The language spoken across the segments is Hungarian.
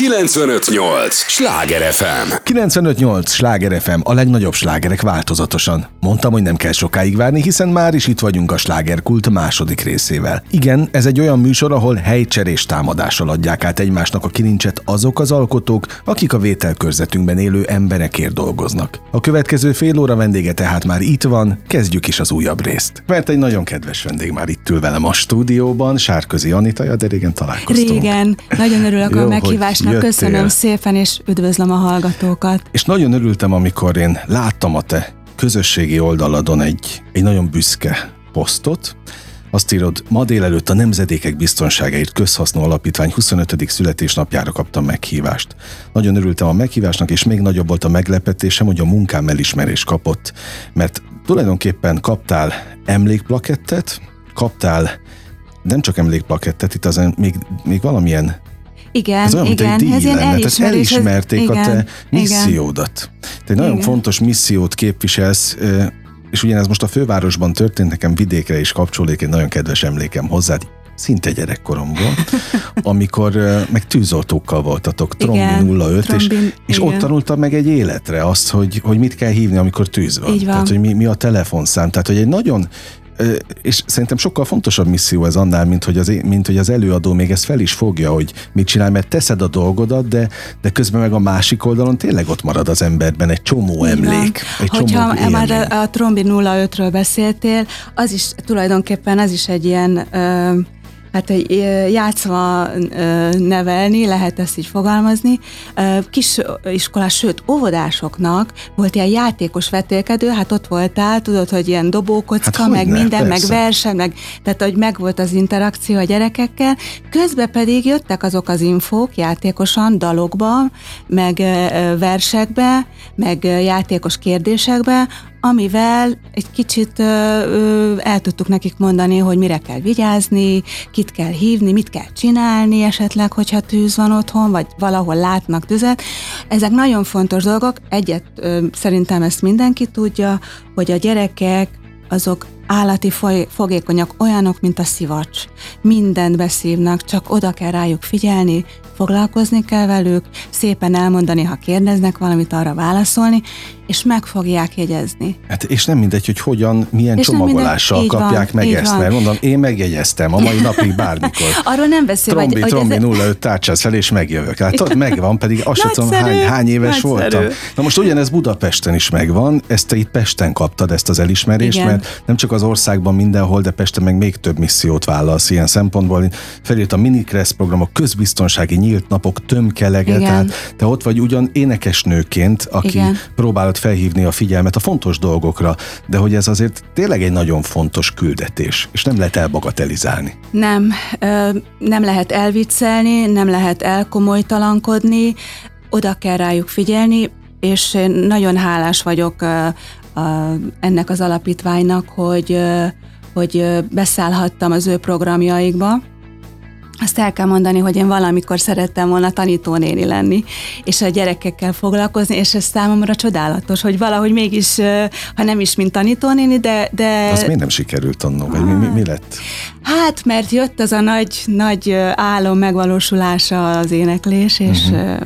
958! Sláger FM! 958! Sláger FM, a legnagyobb slágerek változatosan. Mondtam, hogy nem kell sokáig várni, hiszen már is itt vagyunk a slágerkult második részével. Igen, ez egy olyan műsor, ahol helycserés támadással adják át egymásnak a kilincset azok az alkotók, akik a vételkörzetünkben élő emberekért dolgoznak. A következő fél óra vendége tehát már itt van, kezdjük is az újabb részt. Mert egy nagyon kedves vendég már itt ül velem a stúdióban, Sárközi Anita, de régen találkoztunk. Régen, nagyon örülök Jó, a meghívásnak jöttél. Köszönöm szépen, és üdvözlöm a hallgatókat. És nagyon örültem, amikor én láttam a te közösségi oldaladon egy, egy nagyon büszke posztot, azt írod, ma délelőtt a Nemzedékek Biztonságáért Közhasznú Alapítvány 25. születésnapjára kaptam meghívást. Nagyon örültem a meghívásnak, és még nagyobb volt a meglepetésem, hogy a munkám elismerés kapott, mert tulajdonképpen kaptál emlékplakettet, kaptál nem csak emlékplakettet, itt az még, még valamilyen igen, ez olyan, igen, mint egy ez díj lenne. elismerés, elismerték ez, a te igen, missziódat. Te egy nagyon Igen. fontos missziót képviselsz, és ugyanez most a fővárosban történt, nekem vidékre is kapcsolódik egy nagyon kedves emlékem hozzád, szinte gyerekkoromból, amikor meg tűzoltókkal voltatok, Igen, Trombi 05, és, Trombin, és igen. ott tanultam meg egy életre azt, hogy, hogy mit kell hívni, amikor tűz van. Van. Tehát, hogy mi, mi a telefonszám. Tehát, hogy egy nagyon és szerintem sokkal fontosabb misszió ez annál, mint hogy, az, mint hogy az előadó még ezt fel is fogja, hogy mit csinál, mert teszed a dolgodat, de, de közben meg a másik oldalon tényleg ott marad az emberben egy csomó emlék. Egy Hogyha csomó már a, a Trombi 05-ről beszéltél, az is tulajdonképpen az is egy ilyen ö, Hát egy ö, játszva nevelni, lehet ezt így fogalmazni. Kis iskolás, sőt óvodásoknak volt ilyen játékos vetélkedő, hát ott voltál, tudod, hogy ilyen dobókocka, Hát meg hogyne, minden, persze. meg verseny, meg, tehát hogy megvolt az interakció a gyerekekkel. Közben pedig jöttek azok az infók játékosan, dalokba, meg versekbe, meg játékos kérdésekbe, amivel egy kicsit ö, ö, el tudtuk nekik mondani, hogy mire kell vigyázni, kit kell hívni, mit kell csinálni esetleg, hogyha tűz van otthon, vagy valahol látnak tüzet. Ezek nagyon fontos dolgok. Egyet ö, szerintem ezt mindenki tudja, hogy a gyerekek azok állati foly- fogékonyak, olyanok, mint a szivacs. Mindent beszívnak, csak oda kell rájuk figyelni, foglalkozni kell velük, szépen elmondani, ha kérdeznek valamit, arra válaszolni, és meg fogják jegyezni. Hát és nem mindegy, hogy hogyan, milyen És csomagolással mindegy, kapják van, meg ezt, van. mert mondom, én megjegyeztem a mai napig bármikor. Arról nem beszél, Trombi, hogy, trombi hogy ez, 05 tárcsáz fel, és megjövök. Hát tudod, megvan, pedig azt sem tudom, hány, hány éves nagyszerű. voltam. Na most ugyanez Budapesten is megvan, ezt te itt Pesten kaptad, ezt az elismerést, Igen. mert nem csak az országban mindenhol, de Pesten meg még több missziót vállalsz ilyen szempontból. Én Felírt a Minikressz programok, közbiztonsági nyílt napok, tömkelege, Igen. tehát te ott vagy ugyan énekesnőként, aki Igen. próbálod felhívni a figyelmet a fontos dolgokra, de hogy ez azért tényleg egy nagyon fontos küldetés, és nem lehet elbagatelizálni. nem, ö, nem lehet elviccelni, nem lehet elkomolytalankodni, oda kell rájuk figyelni, és én nagyon hálás vagyok a, ennek az alapítványnak, hogy, hogy beszállhattam az ő programjaikba, azt el kell mondani, hogy én valamikor szerettem volna tanítónéni lenni, és a gyerekekkel foglalkozni, és ez számomra csodálatos, hogy valahogy mégis, ha nem is mint tanítónéni, de... de Az miért nem sikerült annó, vagy mi, mi, mi lett? Hát, mert jött az a nagy, nagy álom megvalósulása az éneklés, és uh-huh.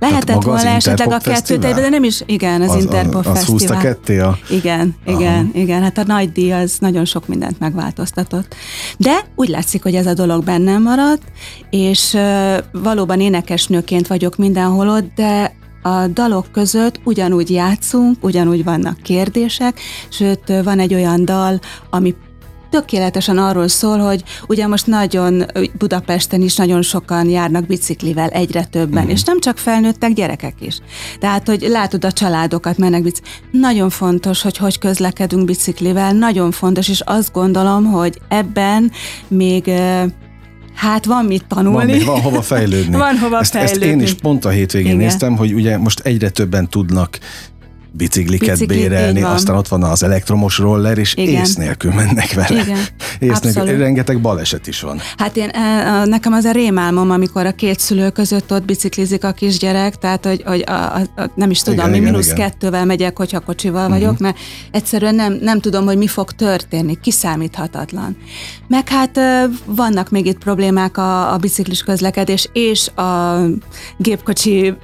Lehetett az volna esetleg a kettőt egyben, de nem is, igen, az, az Interpop az húzta Fesztivál. ketté a... Igen, igen, igen. Hát a nagy díj az nagyon sok mindent megváltoztatott. De úgy látszik, hogy ez a dolog bennem maradt, és ö, valóban énekesnőként vagyok mindenhol ott, de a dalok között ugyanúgy játszunk, ugyanúgy vannak kérdések, sőt van egy olyan dal, ami tökéletesen arról szól, hogy ugye most nagyon Budapesten is nagyon sokan járnak biciklivel, egyre többen, mm. és nem csak felnőttek, gyerekek is. Tehát, hogy látod a családokat mennek biciklivel. Nagyon fontos, hogy hogy közlekedünk biciklivel, nagyon fontos, és azt gondolom, hogy ebben még Hát van mit tanulni. Van, még van hova fejlődni. Van hova ezt, fejlődni. Ezt én is pont a hétvégén Igen. néztem, hogy ugye most egyre többen tudnak bicikliket Bicikli, bérelni, aztán ott van az elektromos roller, és Igen. ész nélkül mennek vele. Igen. Ész nélkül, rengeteg baleset is van. Hát én, e, nekem az a rémálmom, amikor a két szülő között ott biciklizik a kisgyerek, tehát hogy, hogy a, a, a, nem is tudom, igen, mi mínusz igen. kettővel megyek, hogyha kocsival uh-huh. vagyok, mert egyszerűen nem, nem tudom, hogy mi fog történni, kiszámíthatatlan. Meg hát vannak még itt problémák a, a biciklis közlekedés és a gépkocsi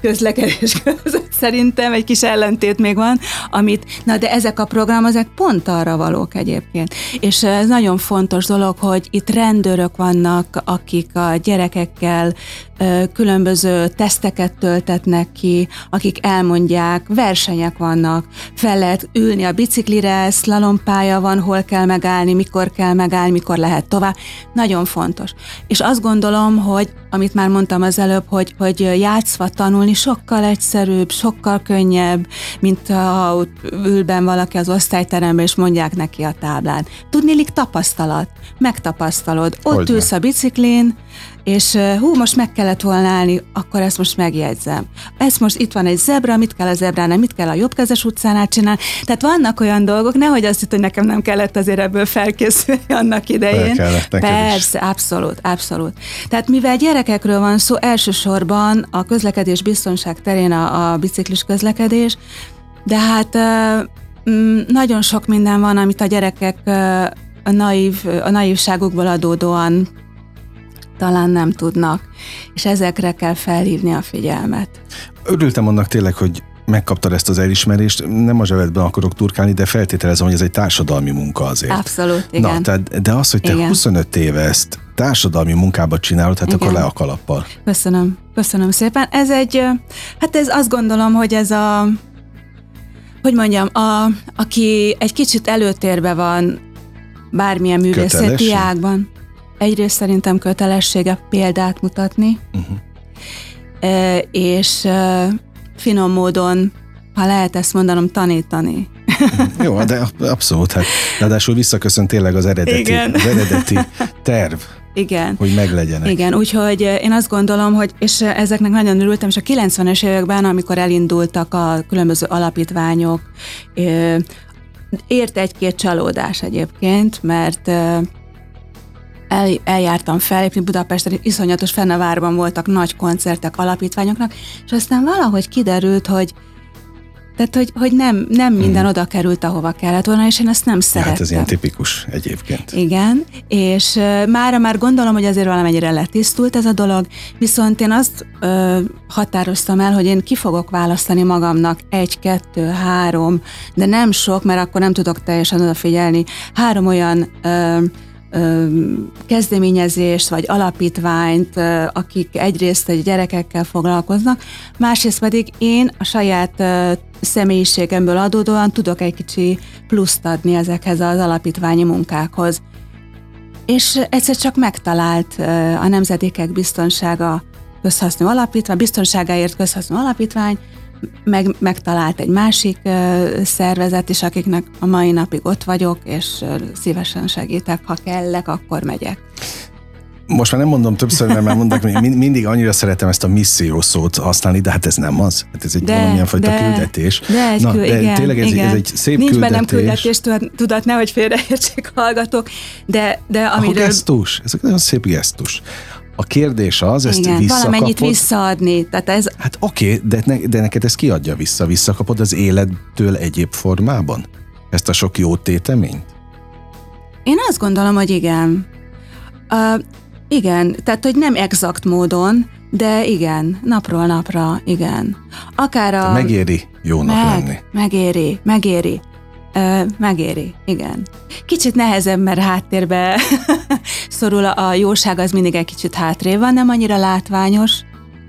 közlekedés között szerintem egy kis ellentét még van, amit, na de ezek a programok, ezek pont arra valók egyébként. És ez nagyon fontos dolog, hogy itt rendőrök vannak, akik a gyerekekkel különböző teszteket töltetnek ki, akik elmondják, versenyek vannak, fel lehet ülni a biciklire, szlalompálya van, hol kell megállni, mikor kell megállni, mikor lehet tovább. Nagyon fontos. És azt gondolom, hogy amit már mondtam az előbb, hogy, hogy játszva tanulni sokkal egyszerűbb, sokkal könnyebb, mint ha ül ben valaki az osztályteremben, és mondják neki a táblán. Tudnélik tapasztalat, megtapasztalod. Ott Hogyne. ülsz a biciklin, és hú, most meg kellett volna állni, akkor ezt most megjegyzem. Ez most itt van egy zebra, mit kell a zebránál, mit kell a jobbkezes utcánál csinálni. Tehát vannak olyan dolgok, nehogy azt hitt, hogy nekem nem kellett azért ebből felkészülni annak idején. Persze, abszolút, abszolút. Tehát mivel gyerekekről van szó, elsősorban a közlekedés biztonság terén a, a biciklis közlekedés, de hát mm, nagyon sok minden van, amit a gyerekek a, naív, a naívságukból adódóan talán nem tudnak, és ezekre kell felhívni a figyelmet. Örültem annak tényleg, hogy megkaptad ezt az elismerést, nem a zsebedben akarok turkálni, de feltételezem, hogy ez egy társadalmi munka azért. Abszolút, igen. Na, tehát, de az, hogy te igen. 25 éve ezt társadalmi munkába csinálod, hát igen. akkor le a kalappal. Köszönöm, köszönöm szépen. Ez egy, hát ez azt gondolom, hogy ez a, hogy mondjam, a, aki egy kicsit előtérbe van bármilyen művészeti ágban, egyrészt szerintem kötelessége példát mutatni, uh-huh. és finom módon, ha lehet ezt mondanom, tanítani. Jó, de abszolút. Hát, ráadásul visszaköszön tényleg az eredeti, Igen. az eredeti terv. Igen. Hogy meglegyenek. Igen, úgyhogy én azt gondolom, hogy, és ezeknek nagyon örültem, és a 90-es években, amikor elindultak a különböző alapítványok, ért egy-két csalódás egyébként, mert el, eljártam fellépni Budapesten, iszonyatos fennevárban voltak nagy koncertek alapítványoknak, és aztán valahogy kiderült, hogy tehát, hogy, hogy nem, nem minden hmm. oda került, ahova kellett volna, és én ezt nem szerettem. Hát ez ilyen tipikus egyébként. Igen, és uh, mára már gondolom, hogy azért valamennyire letisztult ez a dolog, viszont én azt uh, határoztam el, hogy én ki fogok választani magamnak egy, kettő, három, de nem sok, mert akkor nem tudok teljesen odafigyelni, három olyan uh, kezdeményezést vagy alapítványt, akik egyrészt egy gyerekekkel foglalkoznak, másrészt pedig én a saját személyiségemből adódóan tudok egy kicsi pluszt adni ezekhez az alapítványi munkákhoz. És egyszer csak megtalált a Nemzedékek Biztonsága közhasznú alapítvány, biztonságáért közhasznú alapítvány, meg, megtalált egy másik szervezet is, akiknek a mai napig ott vagyok, és szívesen segítek, ha kellek, akkor megyek. Most már nem mondom többször, mert már mondok, hogy mindig annyira szeretem ezt a misszió szót használni, de hát ez nem az. Hát ez egy de, valamilyen fajta de, küldetés. De, egy Na, kül, de igen, tényleg ez, igen. ez egy szép Nincs küldetés. bennem küldetés tudat, nehogy félreértsék hallgatók, de, de amiről... Akkor gesztus, ez egy nagyon szép gesztus. A kérdés az, ezt Igen, visszakapod. valamennyit visszaadni. Tehát ez... Hát oké, okay, de, ne, de neked ezt kiadja vissza? Visszakapod az élettől egyéb formában? Ezt a sok jó téteményt? Én azt gondolom, hogy igen. Uh, igen, tehát hogy nem exakt módon, de igen, napról napra, igen. Akár a... Megéri jónak meg, lenni. Megéri, megéri. Megéri, igen. Kicsit nehezebb, mert háttérbe szorul a jóság, az mindig egy kicsit hátrébb van, nem annyira látványos,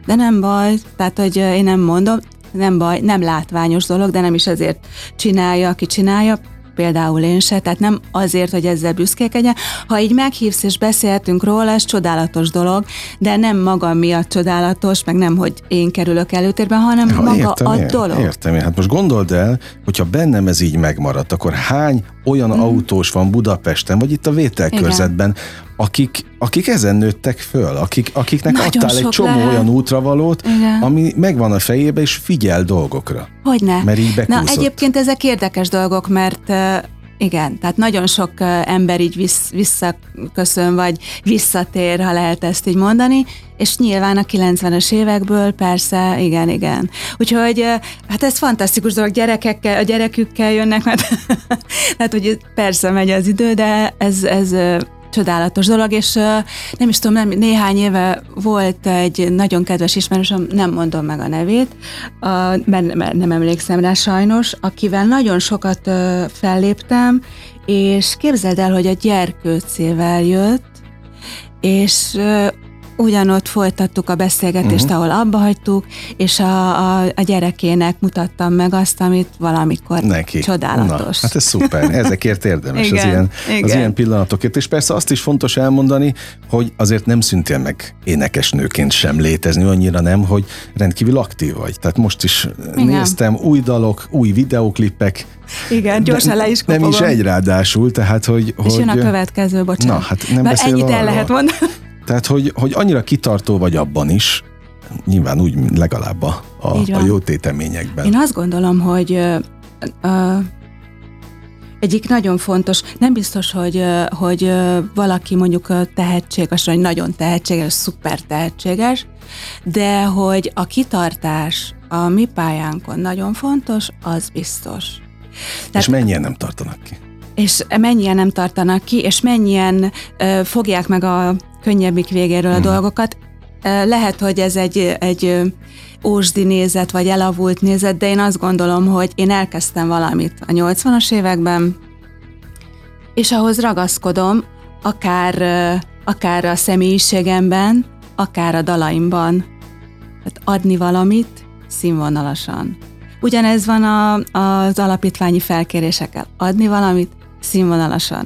de nem baj, tehát hogy én nem mondom, nem baj, nem látványos dolog, de nem is ezért csinálja, aki csinálja, például én se, tehát nem azért, hogy ezzel büszkékedjen. Ha így meghívsz és beszélhetünk róla, ez csodálatos dolog, de nem magam miatt csodálatos, meg nem, hogy én kerülök előtérben, hanem ja, maga értem, a dolog. Értem én. Hát most gondold el, hogyha bennem ez így megmaradt, akkor hány olyan mm. autós van Budapesten, vagy itt a vételkörzetben, akik, akik ezen nőttek föl, akik, akiknek Nagyon adtál egy csomó lehet. olyan útravalót, Igen. ami megvan a fejébe, és figyel dolgokra. Hogyne. Mert így Na, bekúszott. egyébként ezek érdekes dolgok, mert igen, tehát nagyon sok ember így vissz, visszaköszön, vagy visszatér, ha lehet ezt így mondani, és nyilván a 90-es évekből persze, igen, igen. Úgyhogy hát ez fantasztikus dolog, gyerekekkel, a gyerekükkel jönnek, mert hát hogy persze megy az idő, de ez, ez csodálatos dolog, és nem is tudom, nem, néhány éve volt egy nagyon kedves ismerősöm, nem mondom meg a nevét, mert, nem emlékszem rá sajnos, akivel nagyon sokat uh, felléptem, és képzeld el, hogy a gyerkőcével jött, és ugyanott folytattuk a beszélgetést, uh-huh. ahol abba hagytuk, és a, a, a gyerekének mutattam meg azt, amit valamikor Neki. csodálatos. Na, hát ez szuper, ezekért érdemes az Igen, ilyen, az igen. ilyen pillanatokért. És persze azt is fontos elmondani, hogy azért nem szüntél meg énekesnőként sem létezni, annyira nem, hogy rendkívül aktív vagy. Tehát most is Igen. néztem új dalok, új videóklipek. Igen, gyorsan de- le is Nem is kopogom. egy ráadásul, tehát hogy... És hogy jön a következő, bocsánat. Na, hát nem beszélve ennyit el arról. lehet mondani. Tehát, hogy, hogy annyira kitartó vagy abban is, nyilván úgy, legalább a, a, a jó téteményekben. Én azt gondolom, hogy ö, ö, egyik nagyon fontos, nem biztos, hogy, hogy valaki mondjuk tehetséges, vagy nagyon tehetséges, szuper tehetséges, de hogy a kitartás a mi pályánkon nagyon fontos, az biztos. És mennyien nem tartanak ki? és mennyien nem tartanak ki, és mennyien ö, fogják meg a könnyebbik végéről a Mhm. dolgokat. Lehet, hogy ez egy, egy ósdi nézet, vagy elavult nézet, de én azt gondolom, hogy én elkezdtem valamit a 80-as években, és ahhoz ragaszkodom, akár, akár a személyiségemben, akár a dalaimban. Tehát adni valamit színvonalasan. Ugyanez van a, az alapítványi felkérésekkel. Adni valamit színvonalasan.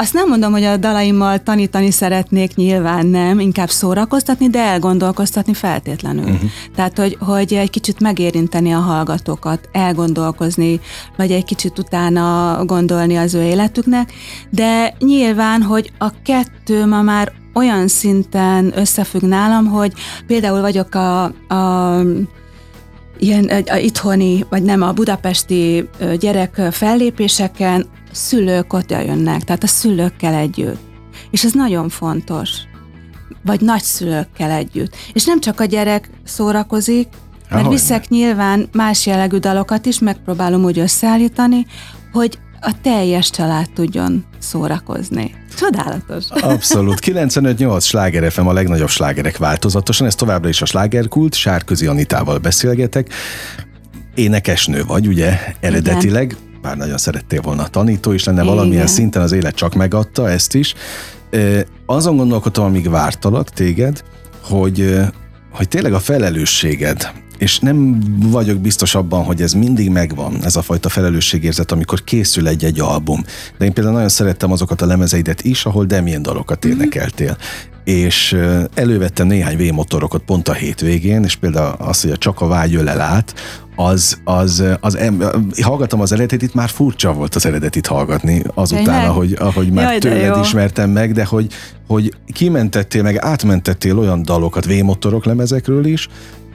Azt nem mondom, hogy a dalaimmal tanítani szeretnék, nyilván nem, inkább szórakoztatni, de elgondolkoztatni feltétlenül. Uh-huh. Tehát, hogy, hogy egy kicsit megérinteni a hallgatókat, elgondolkozni, vagy egy kicsit utána gondolni az ő életüknek, de nyilván, hogy a kettő ma már olyan szinten összefügg nálam, hogy például vagyok a, a ilyen a, itthoni, vagy nem a budapesti gyerek fellépéseken szülők ott jönnek, tehát a szülőkkel együtt. És ez nagyon fontos. Vagy nagyszülőkkel együtt. És nem csak a gyerek szórakozik, mert Ahogy viszek nyilván más jellegű dalokat is, megpróbálom úgy összeállítani, hogy a teljes család tudjon szórakozni. Csodálatos. Abszolút. 95-8 sláger FM a legnagyobb slágerek változatosan. Ez továbbra is a slágerkult. Sárközi Anitával beszélgetek. Énekesnő vagy, ugye, eredetileg. Bár nagyon szerettél volna tanító is lenne, valamilyen Igen. szinten az élet csak megadta ezt is. Azon gondolkodtam, amíg vártalak téged, hogy, hogy tényleg a felelősséged, és nem vagyok biztos abban, hogy ez mindig megvan, ez a fajta felelősségérzet, amikor készül egy-egy album. De én például nagyon szerettem azokat a lemezeidet is, ahol Demien dalokat énekeltél. És elővettem néhány V-motorokat pont a hétvégén, és például az, hogy a Csak a vágy ölel át, az, az, az em, hallgatom az eredetit, már furcsa volt az eredetit hallgatni azután, ahogy, ahogy már Jaj, tőled jó. ismertem meg, de hogy, hogy kimentettél, meg átmentettél olyan dalokat V-motorok lemezekről is,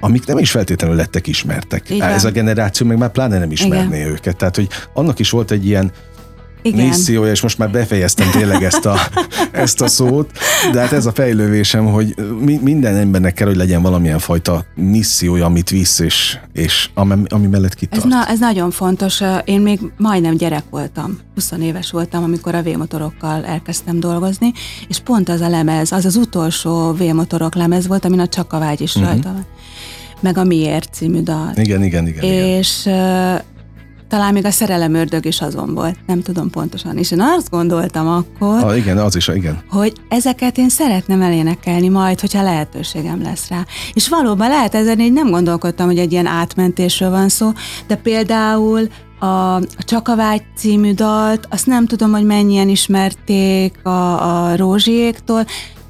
amik nem is feltétlenül lettek ismertek. Van. Ez a generáció meg már pláne nem ismerné Igen. őket. Tehát, hogy annak is volt egy ilyen Igen. missziója, és most már befejeztem tényleg ezt a, ezt a szót, de hát ez a fejlővésem, hogy mi, minden embernek kell, hogy legyen valamilyen fajta missziója, amit visz, és, és ami, ami mellett Ez, kitart. na, ez nagyon fontos. Én még majdnem gyerek voltam. 20 éves voltam, amikor a V-motorokkal elkezdtem dolgozni, és pont az a lemez, az az utolsó V-motorok lemez volt, amin a Csak a vágy is uh-huh. rajta van. Meg a Miért című dal. Igen, igen, igen. igen. És uh, talán még a szerelem ördög is azon volt, nem tudom pontosan. És én azt gondoltam akkor, Ah, igen, az is, igen. hogy ezeket én szeretném elénekelni majd, hogyha lehetőségem lesz rá. És valóban lehet ezen így nem gondolkodtam, hogy egy ilyen átmentésről van szó, de például a, a Csak a vágy című dalt, azt nem tudom, hogy mennyien ismerték a, a Rózsiéktól,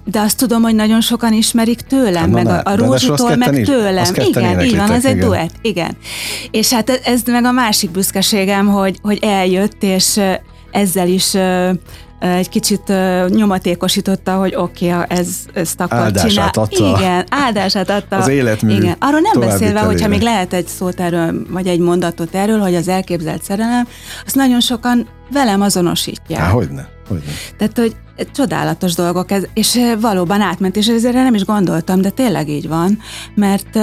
de azt tudom, hogy nagyon sokan ismerik tőlem, Hát na, meg a, a Rózsitól, meg tőlem. Igen, így van, az egy igen. duett, igen. És hát ez meg a másik büszkeségem, hogy, hogy eljött, és ezzel is egy kicsit nyomatékosította, hogy oké, okay, ez, ezt akkor áldását csinál. Adta. Igen, áldását adta. Az életmű Igen. Arról nem beszélve, hogyha még lehet egy szót erről, vagy egy mondatot erről, hogy az elképzelt szerelem, azt nagyon sokan velem azonosítják. Há, hogyne, hogyne. Tehát, hogy csodálatos dolgok, ez, és valóban átment, és ezért nem is gondoltam, de tényleg így van, mert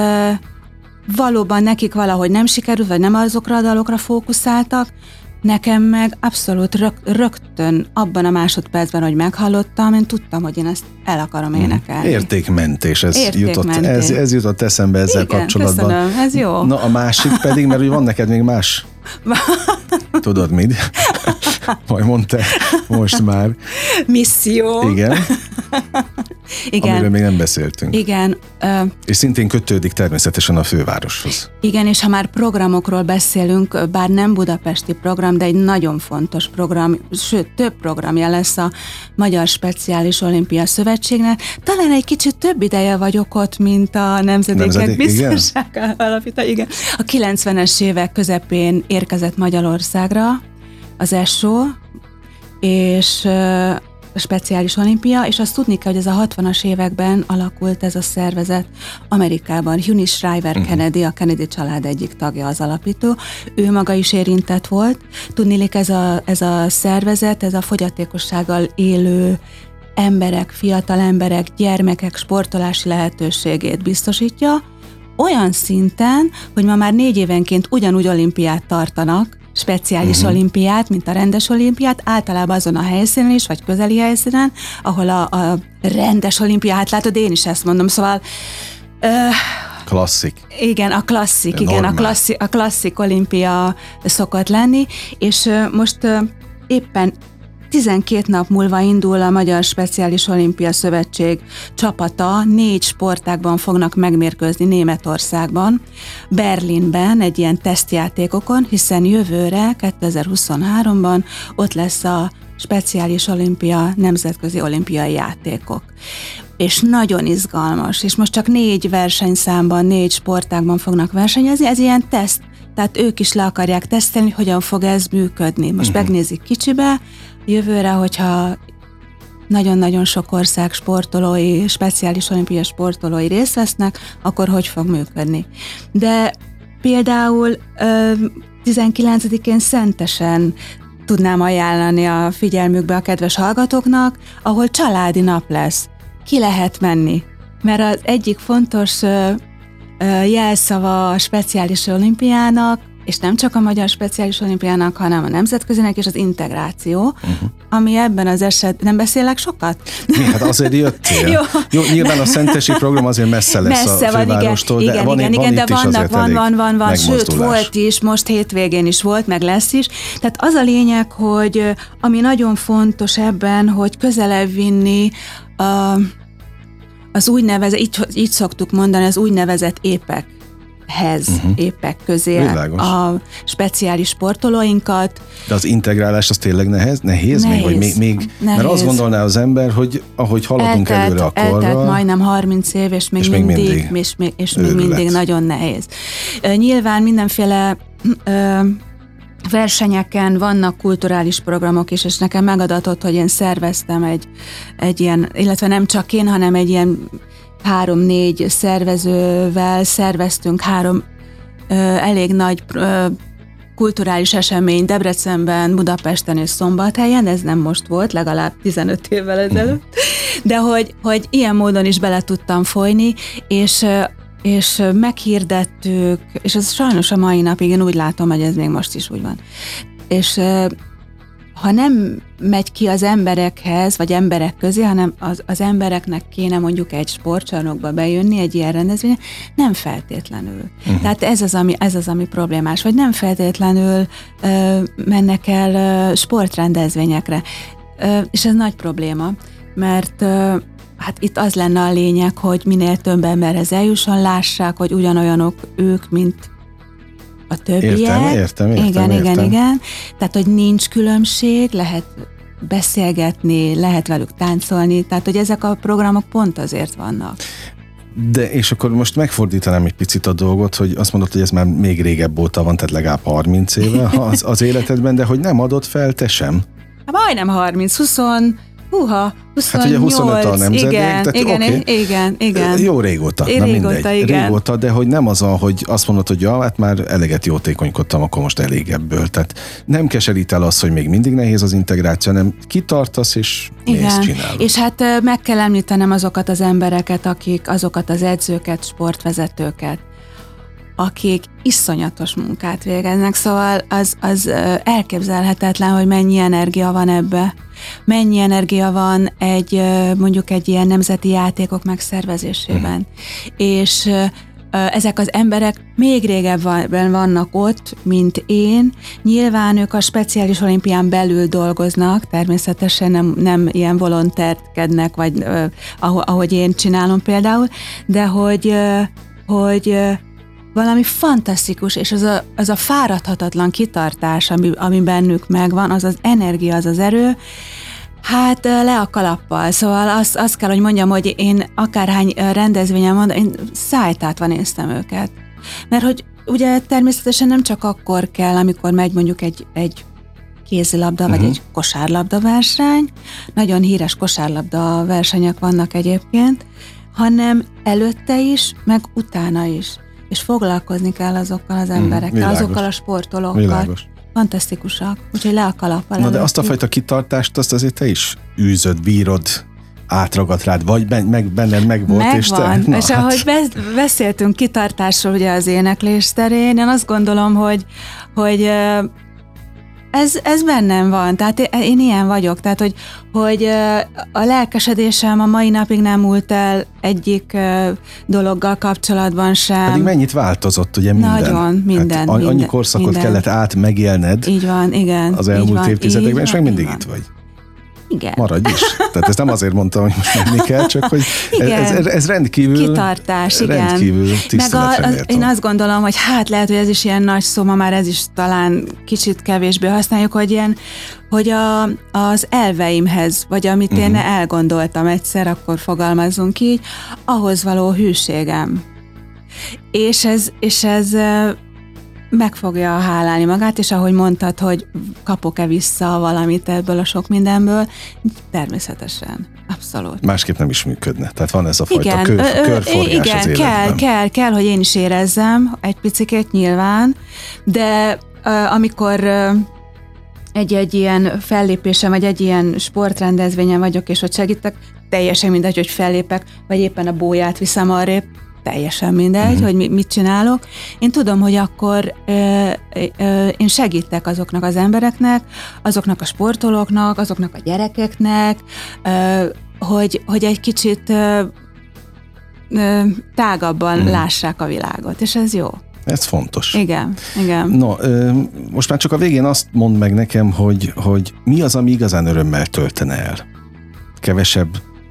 valóban nekik valahogy nem sikerült, vagy nem azokra a dalokra fókuszáltak, Nekem meg abszolút rög, rögtön abban a másodpercben, hogy meghallottam, én tudtam, hogy én ezt el akarom mhm. énekelni. Értékmentés, ez, Értékmentés. Jutott, ez, ez jutott eszembe ezzel Igen, kapcsolatban. Köszönöm, ez jó. Na a másik pedig, mert hogy van neked még más Tudod mit? Majd mondta most már. Misszió. Igen. Igen. Amiről még nem beszéltünk. Igen. Uh, és szintén kötődik természetesen a fővároshoz. Igen, és ha már programokról beszélünk, bár nem budapesti program, de egy nagyon fontos program, sőt, több programja lesz a Magyar Speciális Olimpia Szövetségnek. Talán egy kicsit több ideje vagyok ott, mint a Nemzedékek Nemzedék, Biztonsága Alapítva. Igen. A 90-es évek közepén érkezett Magyarországra az ESO, és a speciális olimpia, és azt tudni kell, hogy ez a 60-as években alakult ez a szervezet Amerikában. Huni Shriver uh-huh. Kennedy, a Kennedy család egyik tagja az alapító. Ő maga is érintett volt. Tudnilik ez a, ez a szervezet, ez a fogyatékossággal élő emberek, fiatal emberek, gyermekek sportolási lehetőségét biztosítja, olyan szinten, hogy ma már négy évenként ugyanúgy olimpiát tartanak, speciális uh-huh. olimpiát, mint a rendes olimpiát, általában azon a helyszínen is, vagy közeli helyszínen, ahol a, a rendes olimpiát látod, én is ezt mondom, szóval uh, Klasszik. Igen, a klasszik, De igen, a klasszik, a klasszik olimpia szokott lenni, és most éppen 12 nap múlva indul a Magyar Speciális Olimpia Szövetség. Csapata, négy sportákban fognak megmérkőzni Németországban, Berlinben egy ilyen tesztjátékokon, hiszen jövőre, 2023-ban ott lesz a Speciális Olimpia, Nemzetközi Olimpiai Játékok. És nagyon izgalmas, és most csak négy versenyszámban, négy sportákban fognak versenyezni, ez ilyen teszt, tehát ők is le akarják tesztelni, hogyan fog ez működni. Most uh-huh. megnézik kicsibe, Jövőre, hogyha nagyon-nagyon sok ország sportolói, speciális olimpiai sportolói részt vesznek, akkor hogy fog működni. De például 19-én szentesen tudnám ajánlani a figyelmükbe a kedves hallgatóknak, ahol családi nap lesz. Ki lehet menni? Mert az egyik fontos jelszava a speciális olimpiának és nem csak a Magyar Speciális Olimpiának, hanem a nemzetközinek és az integráció, uh-huh. ami ebben az eset... Nem beszélek sokat? Mi? Hát azért jöttél. Jó. Jó, nyilván a szentesi program azért messze lesz messze a van, igen, de van, igen, van igen, de vannak, van, van, van, van, sőt, volt is, most hétvégén is volt, meg lesz is. Tehát az a lényeg, hogy ami nagyon fontos ebben, hogy közelebb vinni a, az úgynevezett, így, így szoktuk mondani, az úgynevezett épek hez uh-huh. épek közé Világos. a speciális sportolóinkat. De az integrálás az tényleg nehez, nehéz, nehéz még? Vagy még, még nehéz. Mert azt gondolná az ember, hogy ahogy haladunk eltelt, előre a korra... Eltelt majdnem 30 év, és még, és mindig, még mindig, és, még, és még mindig nagyon nehéz. Nyilván mindenféle ö, versenyeken vannak kulturális programok is, és nekem megadatott, hogy én szerveztem egy, egy ilyen, illetve nem csak én, hanem egy ilyen három-négy szervezővel szerveztünk három ö, elég nagy ö, kulturális esemény Debrecenben, Budapesten és Szombathelyen, ez nem most volt, legalább 15 évvel ezelőtt, de hogy, hogy ilyen módon is bele tudtam folyni, és és meghirdettük, és ez sajnos a mai napig, én úgy látom, hogy ez még most is úgy van. És ha nem megy ki az emberekhez, vagy emberek közé, hanem az, az embereknek kéne mondjuk egy sportcsarnokba bejönni, egy ilyen rendezvényre, nem feltétlenül. Uh-huh. Tehát ez az, ami, ez az, ami problémás, vagy nem feltétlenül ö, mennek el ö, sportrendezvényekre. Ö, és ez nagy probléma, mert ö, hát itt az lenne a lényeg, hogy minél több emberhez eljusson, lássák, hogy ugyanolyanok ők, mint a többiek. Értem, értem, értem. Igen, értem. igen, igen. Tehát, hogy nincs különbség, lehet beszélgetni, lehet velük táncolni, tehát, hogy ezek a programok pont azért vannak. De és akkor most megfordítanám egy picit a dolgot, hogy azt mondod, hogy ez már még régebb óta van, tehát legalább 30 éve az, az életedben, de hogy nem adott fel te sem? Hát majdnem 30, 20, Húha, 28, hát ugye 25 a nemzedék, igen, tehát igen, okay. igen, igen. Jó régóta, Én na régóta, mindegy. igen. Régóta, de hogy nem az, hogy azt mondod, hogy ja, hát már eleget jótékonykodtam, akkor most elég ebből. Tehát nem keserít el az, hogy még mindig nehéz az integráció, hanem kitartasz és Igen. mész csinálod. És hát meg kell említenem azokat az embereket, akik, azokat az edzőket, sportvezetőket, akik iszonyatos munkát végeznek, szóval az, az elképzelhetetlen, hogy mennyi energia van ebbe. Mennyi energia van egy mondjuk egy ilyen nemzeti játékok megszervezésében. Mhm. És ezek az emberek még régebben vannak ott, mint én. Nyilván ők a speciális olimpián belül dolgoznak, természetesen nem, nem ilyen volontérkednek, vagy ahogy, én csinálom például, de hogy, hogy valami fantasztikus, és az a, az a fáradhatatlan kitartás, ami, ami bennük megvan, az az energia, az az erő, Hát le a kalappal, szóval azt, azt kell, hogy mondjam, hogy én akárhány rendezvényen mondom, én szájtátva néztem őket. Mert hogy ugye természetesen nem csak akkor kell, amikor megy mondjuk egy, egy kézilabda, vagy Mhm. egy kosárlabda verseny, nagyon híres kosárlabda versenyek vannak egyébként, hanem előtte is, meg utána is. És foglalkozni kell azokkal az emberekkel, Mhm, világos. azokkal a sportolókkal. Világos. Fantasztikusak. Úgyhogy le a kalappal Na de azt a fajta kitartást, azt azért te is űzöd, bírod, átragadt rád, vagy ben, meg, benned meg volt, és te... Megvan. Na, és hát, ahogy be- beszéltünk kitartásról ugye az éneklés terén, én azt gondolom, hogy, hogy ez, ez bennem van, tehát én, én ilyen vagyok, tehát hogy, hogy a lelkesedésem a mai napig nem múlt el egyik dologgal kapcsolatban sem. Pedig mennyit változott ugye minden? Nagyon, minden, Hát, annyi minden, korszakot minden. kellett át megélned Így van, igen. az elmúlt van, évtizedekben, és így mindig van. itt vagy. Igen. Maradj is. Tehát ezt nem azért mondtam, hogy most menni kell, csak hogy Igen. ez, ez, rendkívül, Kitartás, igen. rendkívül Meg a, az, én azt gondolom, hogy hát lehet, hogy ez is ilyen nagy szó, ma már ez is talán kicsit kevésbé használjuk, hogy ilyen, hogy a, az elveimhez, vagy amit én Mhm. elgondoltam egyszer, akkor fogalmazzunk így, ahhoz való hűségem. És ez, és ez meg fogja hálálni magát, és ahogy mondtad, hogy kapok-e vissza valamit ebből a sok mindenből, természetesen, abszolút. Másképp nem is működne. Tehát van ez a fajta Igen, kör, ö, körforgás igen, az kell, életben. kell, kell, hogy én is érezzem egy picikét nyilván, de ö, amikor ö, egy-egy ilyen fellépésem, vagy egy ilyen sportrendezvényen vagyok, és ott segítek, teljesen mindegy, hogy fellépek, vagy éppen a bóját viszem arrébb, teljesen mindegy, uh-huh. hogy mi, mit csinálok. Én tudom, hogy akkor ö, ö, én segítek azoknak az embereknek, azoknak a sportolóknak, azoknak a gyerekeknek, ö, hogy, hogy egy kicsit ö, ö, tágabban uh-huh. lássák a világot, és ez jó. Ez fontos. Igen, igen. No, most már csak a végén azt mondd meg nekem, hogy, hogy mi az, ami igazán örömmel töltene el? Kevesebb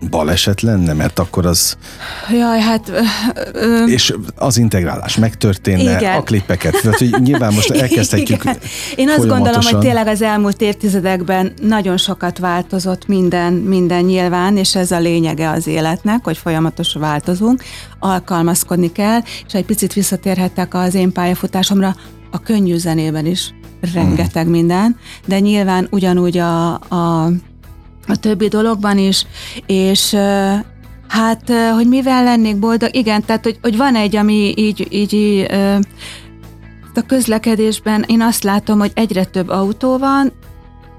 baleset lenne, mert akkor az, Jaj, hát... Ö, ö, és az integrálás megtörténne, Igen. a klippeket, tehát hogy nyilván most elkezdhetjük Igen. Én azt gondolom, hogy tényleg az elmúlt évtizedekben nagyon sokat változott minden, minden nyilván, és ez a lényege az életnek, hogy folyamatosan változunk, alkalmazkodni kell, és egy picit visszatérhettek az én pályafutásomra, a könnyű zenében is rengeteg minden, de nyilván ugyanúgy a, a, a többi dologban is, és Hát, hogy mivel lennék boldog? Igen, tehát, hogy, hogy van egy, ami így, így, így a közlekedésben én azt látom, hogy egyre több autó van,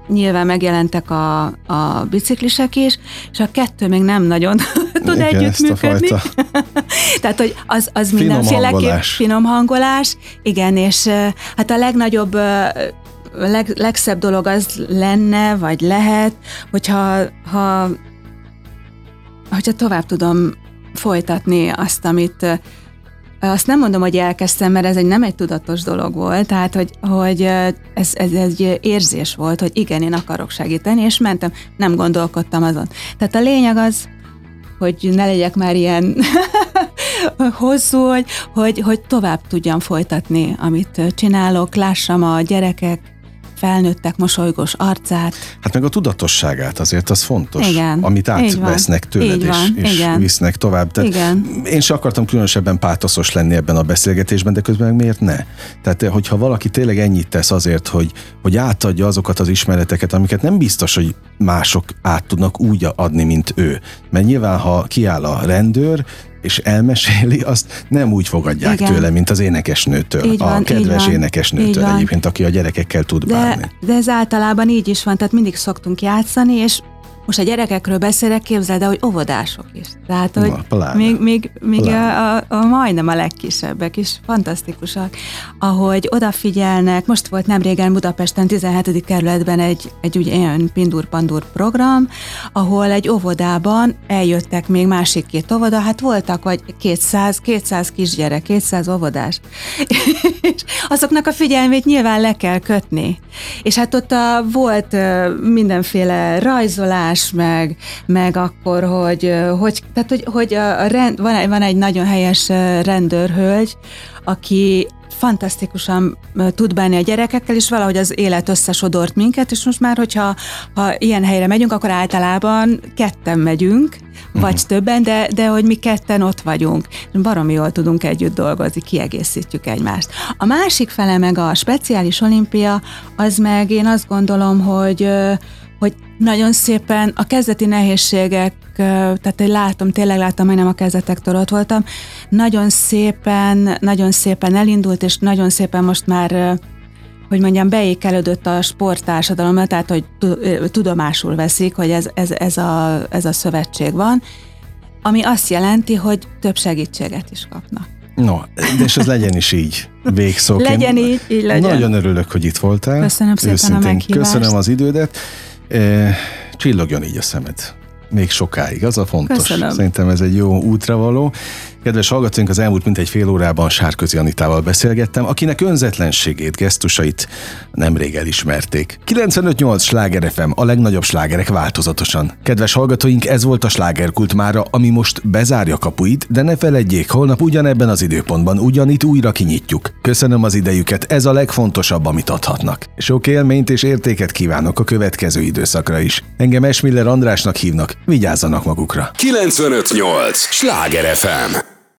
nyilván megjelentek a, a biciklisek is, és a kettő még nem nagyon tud Igen, együttműködni. Tehát, hogy az, az Finom mindenféleképp hangolás. finom hangolás. Igen, és hát a legnagyobb, leg, legszebb dolog az lenne, vagy lehet, hogyha ha, hogyha tovább tudom folytatni azt, amit azt nem mondom, hogy elkezdtem, mert ez egy nem egy tudatos dolog volt, tehát, hogy, hogy ez, ez egy érzés volt, hogy igen, én akarok segíteni, és mentem, nem gondolkodtam azon. Tehát a lényeg az, hogy ne legyek már ilyen hosszú, hogy, hogy, hogy tovább tudjam folytatni, amit csinálok, lássam a gyerekek felnőttek mosolygós arcát. Hát meg a tudatosságát azért az fontos, igen, amit átvesznek tőled és, van, és igen. visznek tovább. Tehát igen. Én sem akartam különösebben pátoszos lenni ebben a beszélgetésben, de közben meg miért ne? Tehát hogyha valaki tényleg ennyit tesz azért, hogy, hogy átadja azokat az ismereteket, amiket nem biztos, hogy mások át tudnak úgy adni, mint ő. Mert nyilván, ha kiáll a rendőr, és elmeséli, azt nem úgy fogadják Igen. tőle, mint az énekesnőtől, így van, a kedves így énekesnőtől egyébként, aki a gyerekekkel tud de, bánni. De ez általában így is van, tehát mindig szoktunk játszani, és most a gyerekekről beszélek, képzeld el, hogy óvodások is. Tehát, hogy Na, még, még, még a, a, a, majdnem a legkisebbek is fantasztikusak, ahogy odafigyelnek. Most volt nem régen Budapesten 17. kerületben egy, egy ugye ilyen pindur-pandur program, ahol egy óvodában eljöttek még másik két óvoda, hát voltak vagy 200, 200 kisgyerek, 200 óvodás. és azoknak a figyelmét nyilván le kell kötni. És hát ott a, volt mindenféle rajzolás, más, meg, meg akkor, hogy, hogy, tehát, hogy, hogy a rend, van, egy, van egy nagyon helyes rendőrhölgy, aki fantasztikusan tud bánni a gyerekekkel, és valahogy az élet összesodort minket, és most már, hogyha ha ilyen helyre megyünk, akkor általában ketten megyünk, vagy uh-huh. többen, de, de hogy mi ketten ott vagyunk. Baromi jól tudunk együtt dolgozni, kiegészítjük egymást. A másik fele meg a speciális olimpia, az meg én azt gondolom, hogy hogy nagyon szépen a kezdeti nehézségek, tehát én látom, tényleg látom, hogy nem a kezdetektől ott voltam, nagyon szépen, nagyon szépen elindult, és nagyon szépen most már hogy mondjam, beékelődött a sporttársadalomra, tehát hogy tudomásul veszik, hogy ez, ez, ez, a, ez a szövetség van, ami azt jelenti, hogy több segítséget is kapnak. No, de és ez legyen is így végszóként. legyen így, így legyen. Nagyon örülök, hogy itt voltál. Köszönöm szépen Őszintén a meghívást. Köszönöm az idődet. E, csillogjon így a szemed még sokáig, az a fontos. Köszönöm. Szerintem ez egy jó útra való. Kedves hallgatóink, az elmúlt mintegy fél órában Sárközi Anitával beszélgettem, akinek önzetlenségét, gesztusait nemrég elismerték. 95-8 Sláger FM, a legnagyobb slágerek változatosan. Kedves hallgatóink, ez volt a slágerkult mára, ami most bezárja kapuit, de ne feledjék, holnap ugyanebben az időpontban ugyanitt újra kinyitjuk. Köszönöm az idejüket, ez a legfontosabb, amit adhatnak. Sok élményt és értéket kívánok a következő időszakra is. Engem Esmiller Andrásnak hívnak, vigyázzanak magukra. 95-8 Sláger FM